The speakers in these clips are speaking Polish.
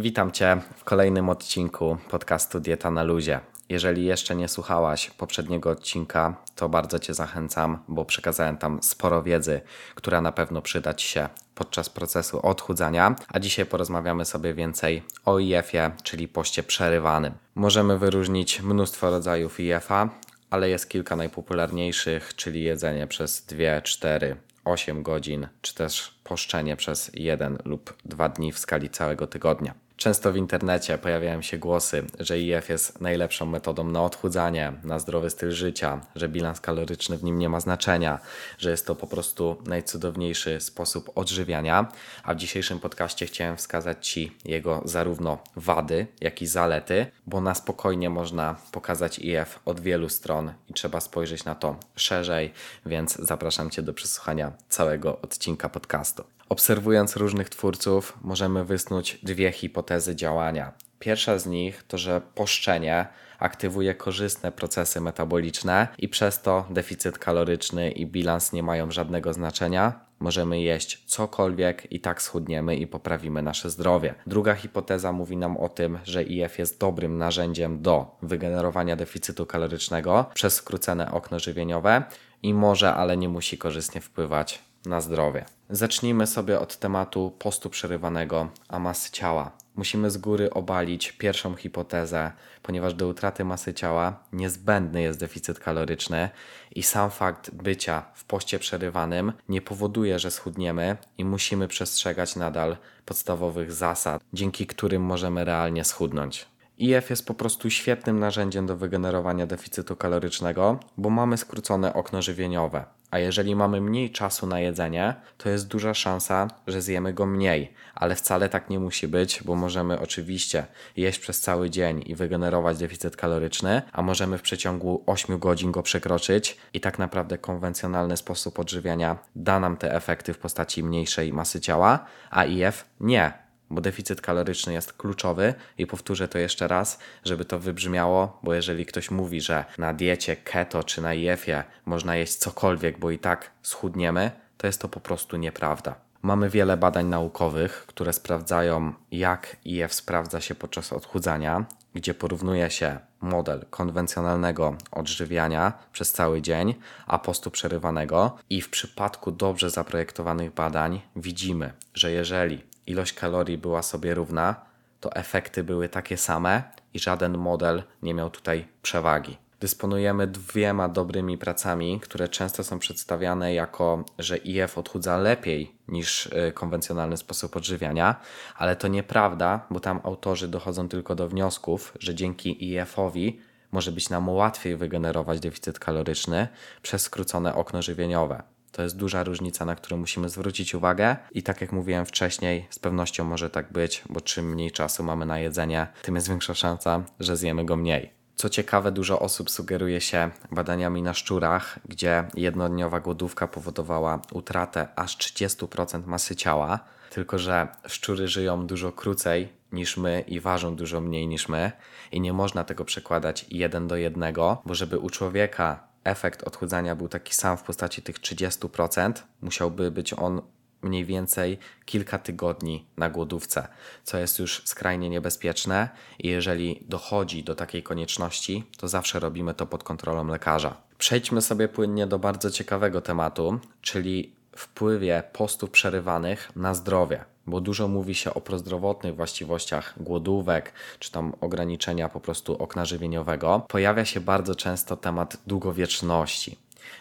Witam Cię w kolejnym odcinku podcastu Dieta na Luzie. Jeżeli jeszcze nie słuchałaś poprzedniego odcinka, to bardzo Cię zachęcam, bo przekazałem tam sporo wiedzy, która na pewno przyda Ci się podczas procesu odchudzania. A dzisiaj porozmawiamy sobie więcej o IF-ie, czyli poście przerywanym. Możemy wyróżnić mnóstwo rodzajów IF-a, ale jest kilka najpopularniejszych, czyli jedzenie przez 2, 4, 8 godzin, czy też poszczenie przez 1 lub 2 dni w skali całego tygodnia. Często w internecie pojawiają się głosy, że IF jest najlepszą metodą na odchudzanie, na zdrowy styl życia, że bilans kaloryczny w nim nie ma znaczenia, że jest to po prostu najcudowniejszy sposób odżywiania. A w dzisiejszym podcaście chciałem wskazać Ci jego zarówno wady, jak i zalety, bo na spokojnie można pokazać IF od wielu stron i trzeba spojrzeć na to szerzej, więc zapraszam Cię do przesłuchania całego odcinka podcastu. Obserwując różnych twórców, możemy wysnuć dwie hipotezy działania. Pierwsza z nich to, że poszczenie aktywuje korzystne procesy metaboliczne i przez to deficyt kaloryczny i bilans nie mają żadnego znaczenia. Możemy jeść cokolwiek i tak schudniemy i poprawimy nasze zdrowie. Druga hipoteza mówi nam o tym, że IF jest dobrym narzędziem do wygenerowania deficytu kalorycznego przez skrócone okno żywieniowe i może, ale nie musi korzystnie wpływać na zdrowie. Zacznijmy sobie od tematu postu przerywanego, a masy ciała. Musimy z góry obalić pierwszą hipotezę, ponieważ do utraty masy ciała niezbędny jest deficyt kaloryczny i sam fakt bycia w poście przerywanym nie powoduje, że schudniemy i musimy przestrzegać nadal podstawowych zasad, dzięki którym możemy realnie schudnąć. IF jest po prostu świetnym narzędziem do wygenerowania deficytu kalorycznego, bo mamy skrócone okno żywieniowe. A jeżeli mamy mniej czasu na jedzenie, to jest duża szansa, że zjemy go mniej, ale wcale tak nie musi być, bo możemy oczywiście jeść przez cały dzień i wygenerować deficyt kaloryczny, a możemy w przeciągu 8 godzin go przekroczyć. I tak naprawdę konwencjonalny sposób odżywiania da nam te efekty w postaci mniejszej masy ciała, a IF nie bo deficyt kaloryczny jest kluczowy i powtórzę to jeszcze raz, żeby to wybrzmiało, bo jeżeli ktoś mówi, że na diecie keto czy na IF-ie można jeść cokolwiek, bo i tak schudniemy, to jest to po prostu nieprawda. Mamy wiele badań naukowych, które sprawdzają, jak IF sprawdza się podczas odchudzania, gdzie porównuje się model konwencjonalnego odżywiania przez cały dzień, a postu przerywanego. I w przypadku dobrze zaprojektowanych badań widzimy, że jeżeli ilość kalorii była sobie równa, to efekty były takie same i żaden model nie miał tutaj przewagi. Dysponujemy dwiema dobrymi pracami, które często są przedstawiane jako, że IF odchudza lepiej niż y, konwencjonalny sposób odżywiania, ale to nieprawda, bo tam autorzy dochodzą tylko do wniosków, że dzięki IF-owi może być nam łatwiej wygenerować deficyt kaloryczny przez skrócone okno żywieniowe. To jest duża różnica, na którą musimy zwrócić uwagę. I tak jak mówiłem wcześniej, z pewnością może tak być, bo czym mniej czasu mamy na jedzenie, tym jest większa szansa, że zjemy go mniej. Co ciekawe, dużo osób sugeruje się badaniami na szczurach, gdzie jednodniowa głodówka powodowała utratę aż 30% masy ciała. Tylko, że szczury żyją dużo krócej niż my i ważą dużo mniej niż my, i nie można tego przekładać jeden do jednego, bo żeby u człowieka efekt odchudzania był taki sam w postaci tych 30%, musiałby być on mniej więcej kilka tygodni na głodówce, co jest już skrajnie niebezpieczne. I jeżeli dochodzi do takiej konieczności, to zawsze robimy to pod kontrolą lekarza. Przejdźmy sobie płynnie do bardzo ciekawego tematu, czyli wpływie postów przerywanych na zdrowie bo dużo mówi się o prozdrowotnych właściwościach głodówek, czy tam ograniczenia po prostu okna żywieniowego, pojawia się bardzo często temat długowieczności.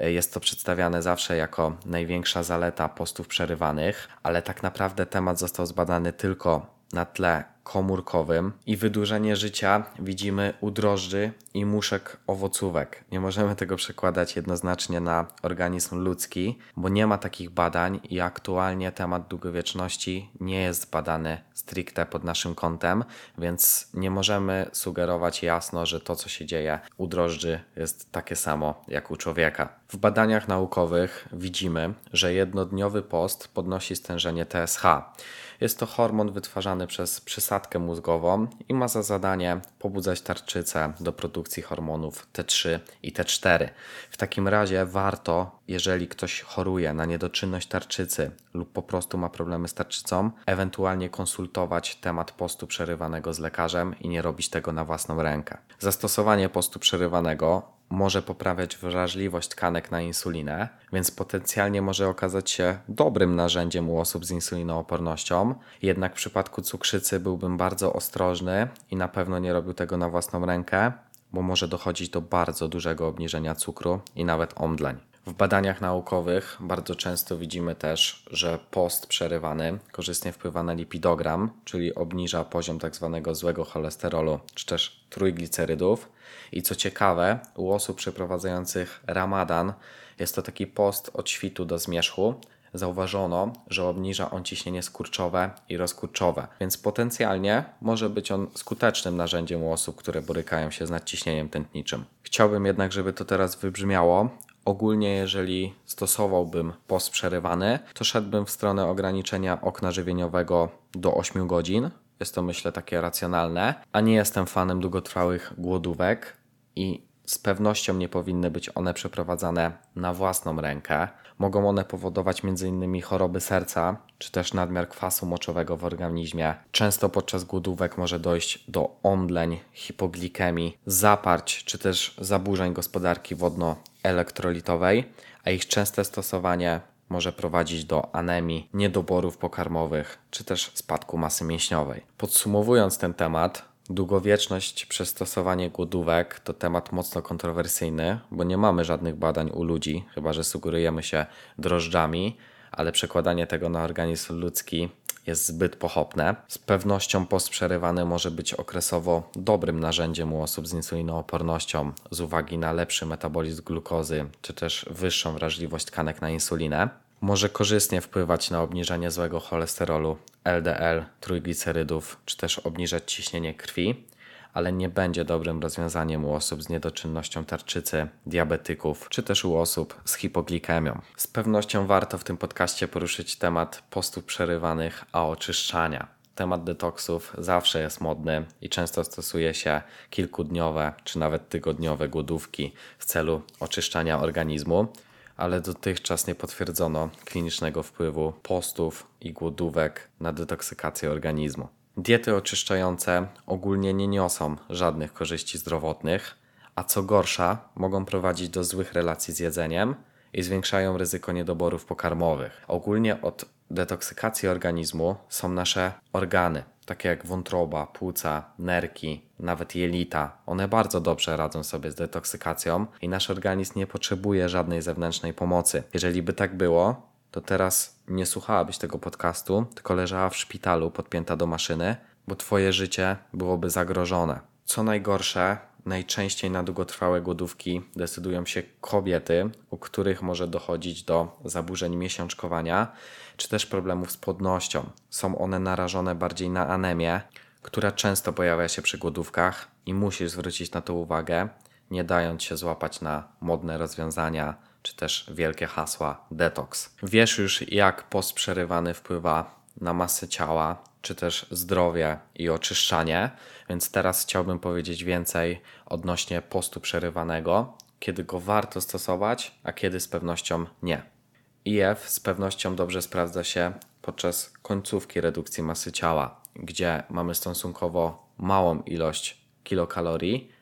Jest to przedstawiane zawsze jako największa zaleta postów przerywanych, ale tak naprawdę temat został zbadany tylko na tle komórkowym i wydłużenie życia widzimy u drożdży i muszek owocówek. Nie możemy tego przekładać jednoznacznie na organizm ludzki, bo nie ma takich badań i aktualnie temat długowieczności nie jest badany stricte pod naszym kątem, więc nie możemy sugerować jasno, że to co się dzieje u drożdży jest takie samo jak u człowieka. W badaniach naukowych widzimy, że jednodniowy post podnosi stężenie TSH. Jest to hormon wytwarzany przez obsadkę mózgową i ma za zadanie pobudzać tarczycę do produkcji hormonów T3 i T4. W takim razie warto, jeżeli ktoś choruje na niedoczynność tarczycy lub po prostu ma problemy z tarczycą, ewentualnie konsultować temat postu przerywanego z lekarzem i nie robić tego na własną rękę. Zastosowanie postu przerywanego może poprawiać wrażliwość tkanek na insulinę, więc potencjalnie może okazać się dobrym narzędziem u osób z insulinoopornością. Jednak w przypadku cukrzycy byłbym bardzo ostrożny i na pewno nie robił tego na własną rękę, bo może dochodzić do bardzo dużego obniżenia cukru i nawet omdleń. W badaniach naukowych bardzo często widzimy też, że post przerywany korzystnie wpływa na lipidogram, czyli obniża poziom tak zwanego złego cholesterolu czy też trójglicerydów. I co ciekawe, u osób przeprowadzających ramadan jest to taki post od świtu do zmierzchu. Zauważono, że obniża on ciśnienie skurczowe i rozkurczowe, więc potencjalnie może być on skutecznym narzędziem u osób, które borykają się z nadciśnieniem tętniczym. Chciałbym jednak, żeby to teraz wybrzmiało, Ogólnie, jeżeli stosowałbym post przerywany, to szedłbym w stronę ograniczenia okna żywieniowego do 8 godzin. Jest to myślę takie racjonalne, a nie jestem fanem długotrwałych głodówek i z pewnością nie powinny być one przeprowadzane na własną rękę. Mogą one powodować m.in. choroby serca czy też nadmiar kwasu moczowego w organizmie. Często podczas głodówek może dojść do omdleń, hipoglikemii, zaparć czy też zaburzeń gospodarki wodno-elektrolitowej, a ich częste stosowanie może prowadzić do anemii, niedoborów pokarmowych czy też spadku masy mięśniowej. Podsumowując ten temat, Długowieczność przez stosowanie głodówek to temat mocno kontrowersyjny, bo nie mamy żadnych badań u ludzi, chyba że sugerujemy się drożdżami, ale przekładanie tego na organizm ludzki jest zbyt pochopne. Z pewnością post przerywany może być okresowo dobrym narzędziem u osób z insulinoopornością z uwagi na lepszy metabolizm glukozy czy też wyższą wrażliwość tkanek na insulinę może korzystnie wpływać na obniżenie złego cholesterolu, LDL, trójglicerydów, czy też obniżać ciśnienie krwi, ale nie będzie dobrym rozwiązaniem u osób z niedoczynnością tarczycy, diabetyków, czy też u osób z hipoglikemią. Z pewnością warto w tym podcaście poruszyć temat postów przerywanych, a oczyszczania. Temat detoksów zawsze jest modny i często stosuje się kilkudniowe czy nawet tygodniowe głodówki w celu oczyszczania organizmu ale dotychczas nie potwierdzono klinicznego wpływu postów i głodówek na detoksykację organizmu. Diety oczyszczające ogólnie nie niosą żadnych korzyści zdrowotnych, a co gorsza, mogą prowadzić do złych relacji z jedzeniem i zwiększają ryzyko niedoborów pokarmowych. Ogólnie od detoksykacji organizmu są nasze organy, takie jak wątroba, płuca, nerki, nawet jelita. One bardzo dobrze radzą sobie z detoksykacją i nasz organizm nie potrzebuje żadnej zewnętrznej pomocy. Jeżeli by tak było, to teraz nie słuchałabyś tego podcastu, tylko leżała w szpitalu podpięta do maszyny, bo twoje życie byłoby zagrożone. Co najgorsze, najczęściej na długotrwałe głodówki decydują się kobiety, u których może dochodzić do zaburzeń miesiączkowania czy też problemów z płodnością. Są one narażone bardziej na anemię, która często pojawia się przy głodówkach i musisz zwrócić na to uwagę, nie dając się złapać na modne rozwiązania czy też wielkie hasła detoks. Wiesz już, jak post przerywany wpływa na masę ciała, czy też zdrowie i oczyszczanie, więc teraz chciałbym powiedzieć więcej odnośnie postu przerywanego, kiedy go warto stosować, a kiedy z pewnością nie. IF z pewnością dobrze sprawdza się podczas końcówki redukcji masy ciała, gdzie mamy stosunkowo małą ilość kilokalorii,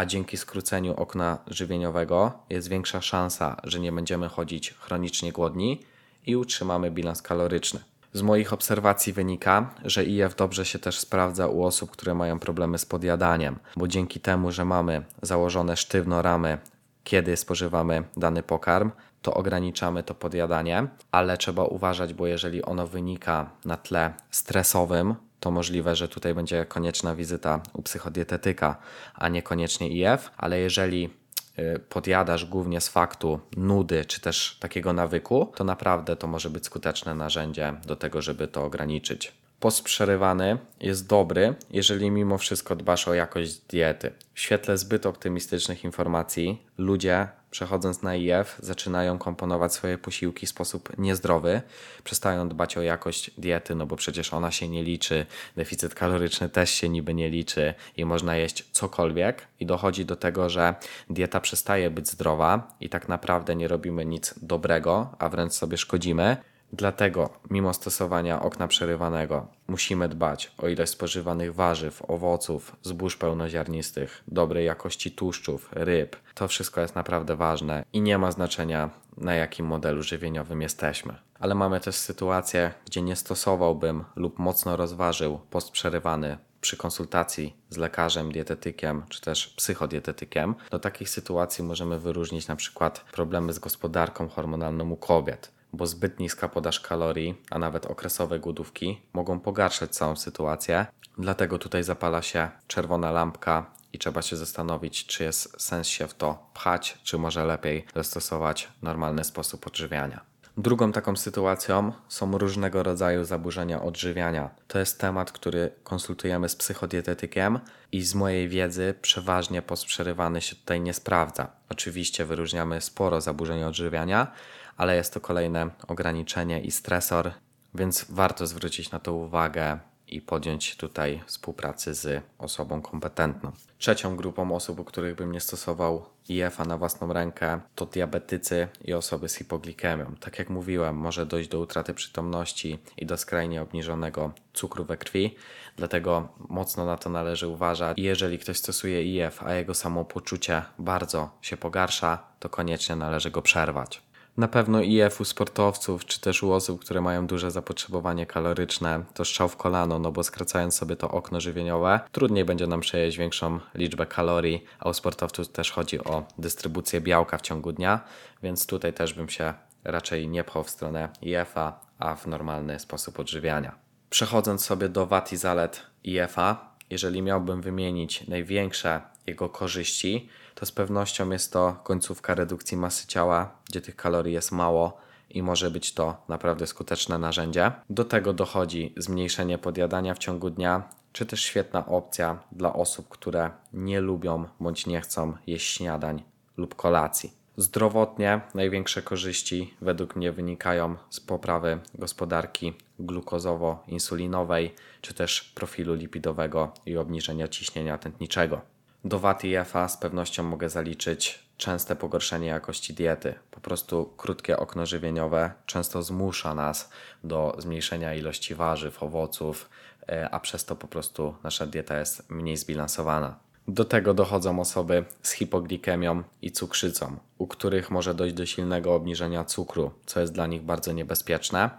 a dzięki skróceniu okna żywieniowego jest większa szansa, że nie będziemy chodzić chronicznie głodni i utrzymamy bilans kaloryczny. Z moich obserwacji wynika, że IF dobrze się też sprawdza u osób, które mają problemy z podjadaniem, bo dzięki temu, że mamy założone sztywno ramy, kiedy spożywamy dany pokarm, to ograniczamy to podjadanie, ale trzeba uważać, bo jeżeli ono wynika na tle stresowym, to możliwe, że tutaj będzie konieczna wizyta u psychodietetyka, a niekoniecznie IF, ale jeżeli y, podjadasz głównie z faktu nudy czy też takiego nawyku, to naprawdę to może być skuteczne narzędzie do tego, żeby to ograniczyć. Post przerywany jest dobry, jeżeli mimo wszystko dbasz o jakość diety. W świetle zbyt optymistycznych informacji ludzie przechodząc na IF zaczynają komponować swoje posiłki w sposób niezdrowy, przestają dbać o jakość diety, no bo przecież ona się nie liczy, deficyt kaloryczny też się niby nie liczy i można jeść cokolwiek i dochodzi do tego, że dieta przestaje być zdrowa i tak naprawdę nie robimy nic dobrego, a wręcz sobie szkodzimy. Dlatego, mimo stosowania okna przerywanego, musimy dbać o ilość spożywanych warzyw, owoców, zbóż pełnoziarnistych, dobrej jakości tłuszczów, ryb. To wszystko jest naprawdę ważne i nie ma znaczenia, na jakim modelu żywieniowym jesteśmy. Ale mamy też sytuację, gdzie nie stosowałbym lub mocno rozważył post przerywany przy konsultacji z lekarzem, dietetykiem czy też psychodietetykiem. Do takich sytuacji możemy wyróżnić na przykład problemy z gospodarką hormonalną u kobiet bo zbyt niska podaż kalorii, a nawet okresowe głodówki mogą pogarszać całą sytuację. Dlatego tutaj zapala się czerwona lampka i trzeba się zastanowić, czy jest sens się w to pchać, czy może lepiej zastosować normalny sposób odżywiania. Drugą taką sytuacją są różnego rodzaju zaburzenia odżywiania. To jest temat, który konsultujemy z psychodietetykiem i z mojej wiedzy przeważnie posprzerywany się tutaj nie sprawdza. Oczywiście wyróżniamy sporo zaburzeń odżywiania, ale jest to kolejne ograniczenie i stresor, więc warto zwrócić na to uwagę i podjąć tutaj współpracy z osobą kompetentną. Trzecią grupą osób, u których bym nie stosował IF-a na własną rękę, to diabetycy i osoby z hipoglikemią. Tak jak mówiłem, może dojść do utraty przytomności i do skrajnie obniżonego cukru we krwi, dlatego mocno na to należy uważać. I jeżeli ktoś stosuje IF, a jego samopoczucie bardzo się pogarsza, to koniecznie należy go przerwać. Na pewno IF u sportowców, czy też u osób, które mają duże zapotrzebowanie kaloryczne, to strzał w kolano, no bo skracając sobie to okno żywieniowe, trudniej będzie nam przejeść większą liczbę kalorii, a u sportowców też chodzi o dystrybucję białka w ciągu dnia, więc tutaj też bym się raczej nie pchał w stronę IF-a, a w normalny sposób odżywiania. Przechodząc sobie do wad i zalet IF-a, jeżeli miałbym wymienić największe jego korzyści, to z pewnością jest to końcówka redukcji masy ciała, gdzie tych kalorii jest mało i może być to naprawdę skuteczne narzędzie. Do tego dochodzi zmniejszenie podjadania w ciągu dnia, czy też świetna opcja dla osób, które nie lubią bądź nie chcą jeść śniadań lub kolacji. Zdrowotnie największe korzyści według mnie wynikają z poprawy gospodarki glukozowo-insulinowej, czy też profilu lipidowego i obniżenia ciśnienia tętniczego. Do wad i EFA z pewnością mogę zaliczyć częste pogorszenie jakości diety. Po prostu krótkie okno żywieniowe często zmusza nas do zmniejszenia ilości warzyw, owoców, e, a przez to po prostu nasza dieta jest mniej zbilansowana. Do tego dochodzą osoby z hipoglikemią i cukrzycą, u których może dojść do silnego obniżenia cukru, co jest dla nich bardzo niebezpieczne.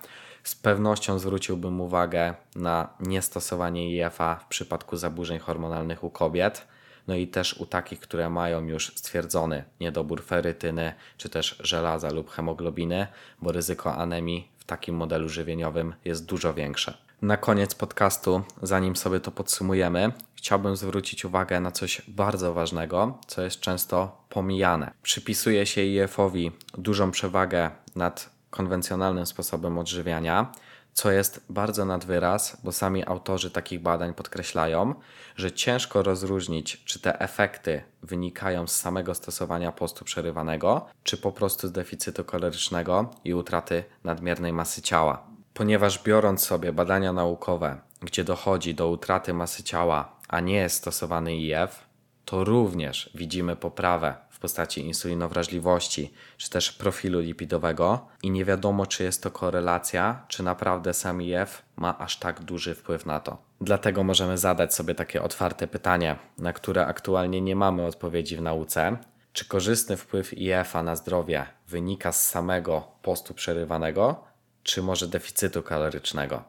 Z pewnością zwróciłbym uwagę na niestosowanie IFA w przypadku zaburzeń hormonalnych u kobiet no i też u takich, które mają już stwierdzony niedobór ferytyny, czy też żelaza lub hemoglobiny, bo ryzyko anemii w takim modelu żywieniowym jest dużo większe. Na koniec podcastu, zanim sobie to podsumujemy, chciałbym zwrócić uwagę na coś bardzo ważnego, co jest często pomijane. Przypisuje się IF-owi dużą przewagę nad konwencjonalnym sposobem odżywiania co jest bardzo nad wyraz, bo sami autorzy takich badań podkreślają, że ciężko rozróżnić, czy te efekty wynikają z samego stosowania postu przerywanego, czy po prostu z deficytu kalorycznego i utraty nadmiernej masy ciała. Ponieważ biorąc sobie badania naukowe, gdzie dochodzi do utraty masy ciała, a nie jest stosowany IF, to również widzimy poprawę postaci insulinowrażliwości, czy też profilu lipidowego i nie wiadomo, czy jest to korelacja, czy naprawdę sam IF ma aż tak duży wpływ na to. Dlatego możemy zadać sobie takie otwarte pytanie, na które aktualnie nie mamy odpowiedzi w nauce. Czy korzystny wpływ IF-a na zdrowie wynika z samego postu przerywanego, czy może deficytu kalorycznego?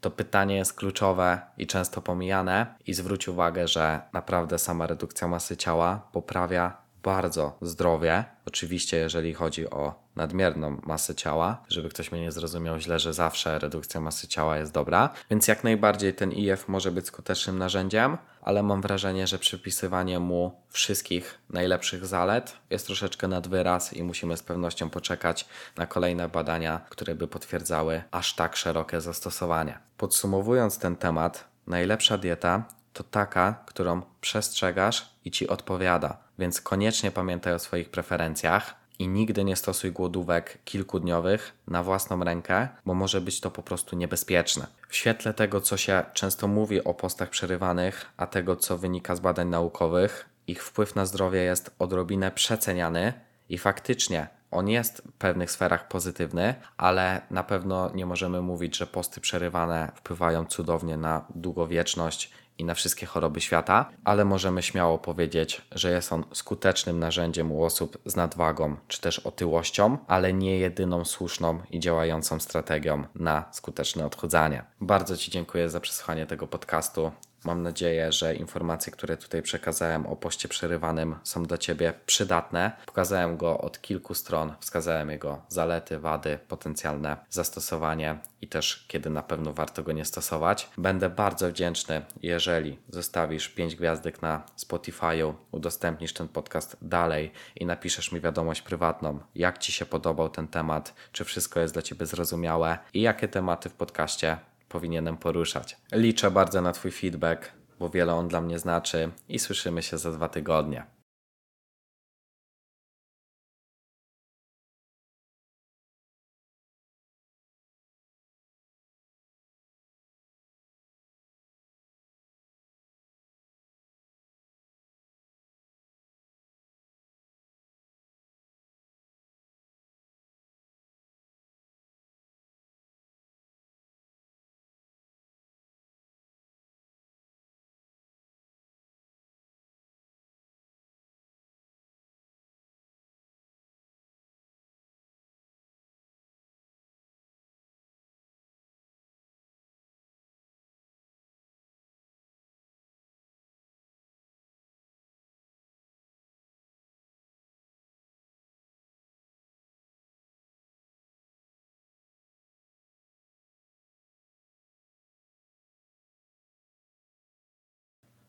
To pytanie jest kluczowe i często pomijane, i zwróć uwagę, że naprawdę sama redukcja masy ciała poprawia bardzo zdrowie. Oczywiście, jeżeli chodzi o nadmierną masę ciała, żeby ktoś mnie nie zrozumiał źle, że zawsze redukcja masy ciała jest dobra. Więc jak najbardziej ten IF może być skutecznym narzędziem, ale mam wrażenie, że przypisywanie mu wszystkich najlepszych zalet jest troszeczkę nad wyraz i musimy z pewnością poczekać na kolejne badania, które by potwierdzały aż tak szerokie zastosowanie. Podsumowując ten temat, najlepsza dieta to taka, którą przestrzegasz i ci odpowiada. Więc koniecznie pamiętaj o swoich preferencjach i nigdy nie stosuj głodówek kilkudniowych na własną rękę, bo może być to po prostu niebezpieczne. W świetle tego, co się często mówi o postach przerywanych, a tego, co wynika z badań naukowych, ich wpływ na zdrowie jest odrobinę przeceniany i faktycznie on jest w pewnych sferach pozytywny, ale na pewno nie możemy mówić, że posty przerywane wpływają cudownie na długowieczność i na wszystkie choroby świata, ale możemy śmiało powiedzieć, że jest on skutecznym narzędziem u osób z nadwagą czy też otyłością, ale nie jedyną słuszną i działającą strategią na skuteczne odchudzanie. Bardzo Ci dziękuję za przesłuchanie tego podcastu. Mam nadzieję, że informacje, które tutaj przekazałem o poście przerywanym są dla Ciebie przydatne. Pokazałem go od kilku stron, wskazałem jego zalety, wady, potencjalne zastosowanie i też kiedy na pewno warto go nie stosować. Będę bardzo wdzięczny, jeżeli zostawisz 5 gwiazdek na Spotify'u, udostępnisz ten podcast dalej i napiszesz mi wiadomość prywatną, jak Ci się podobał ten temat, czy wszystko jest dla Ciebie zrozumiałe i jakie tematy w podcaście powinienem poruszać. Liczę bardzo na Twój feedback, bo wiele on dla mnie znaczy i słyszymy się za dwa tygodnie.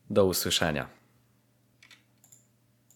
Do usłyszenia.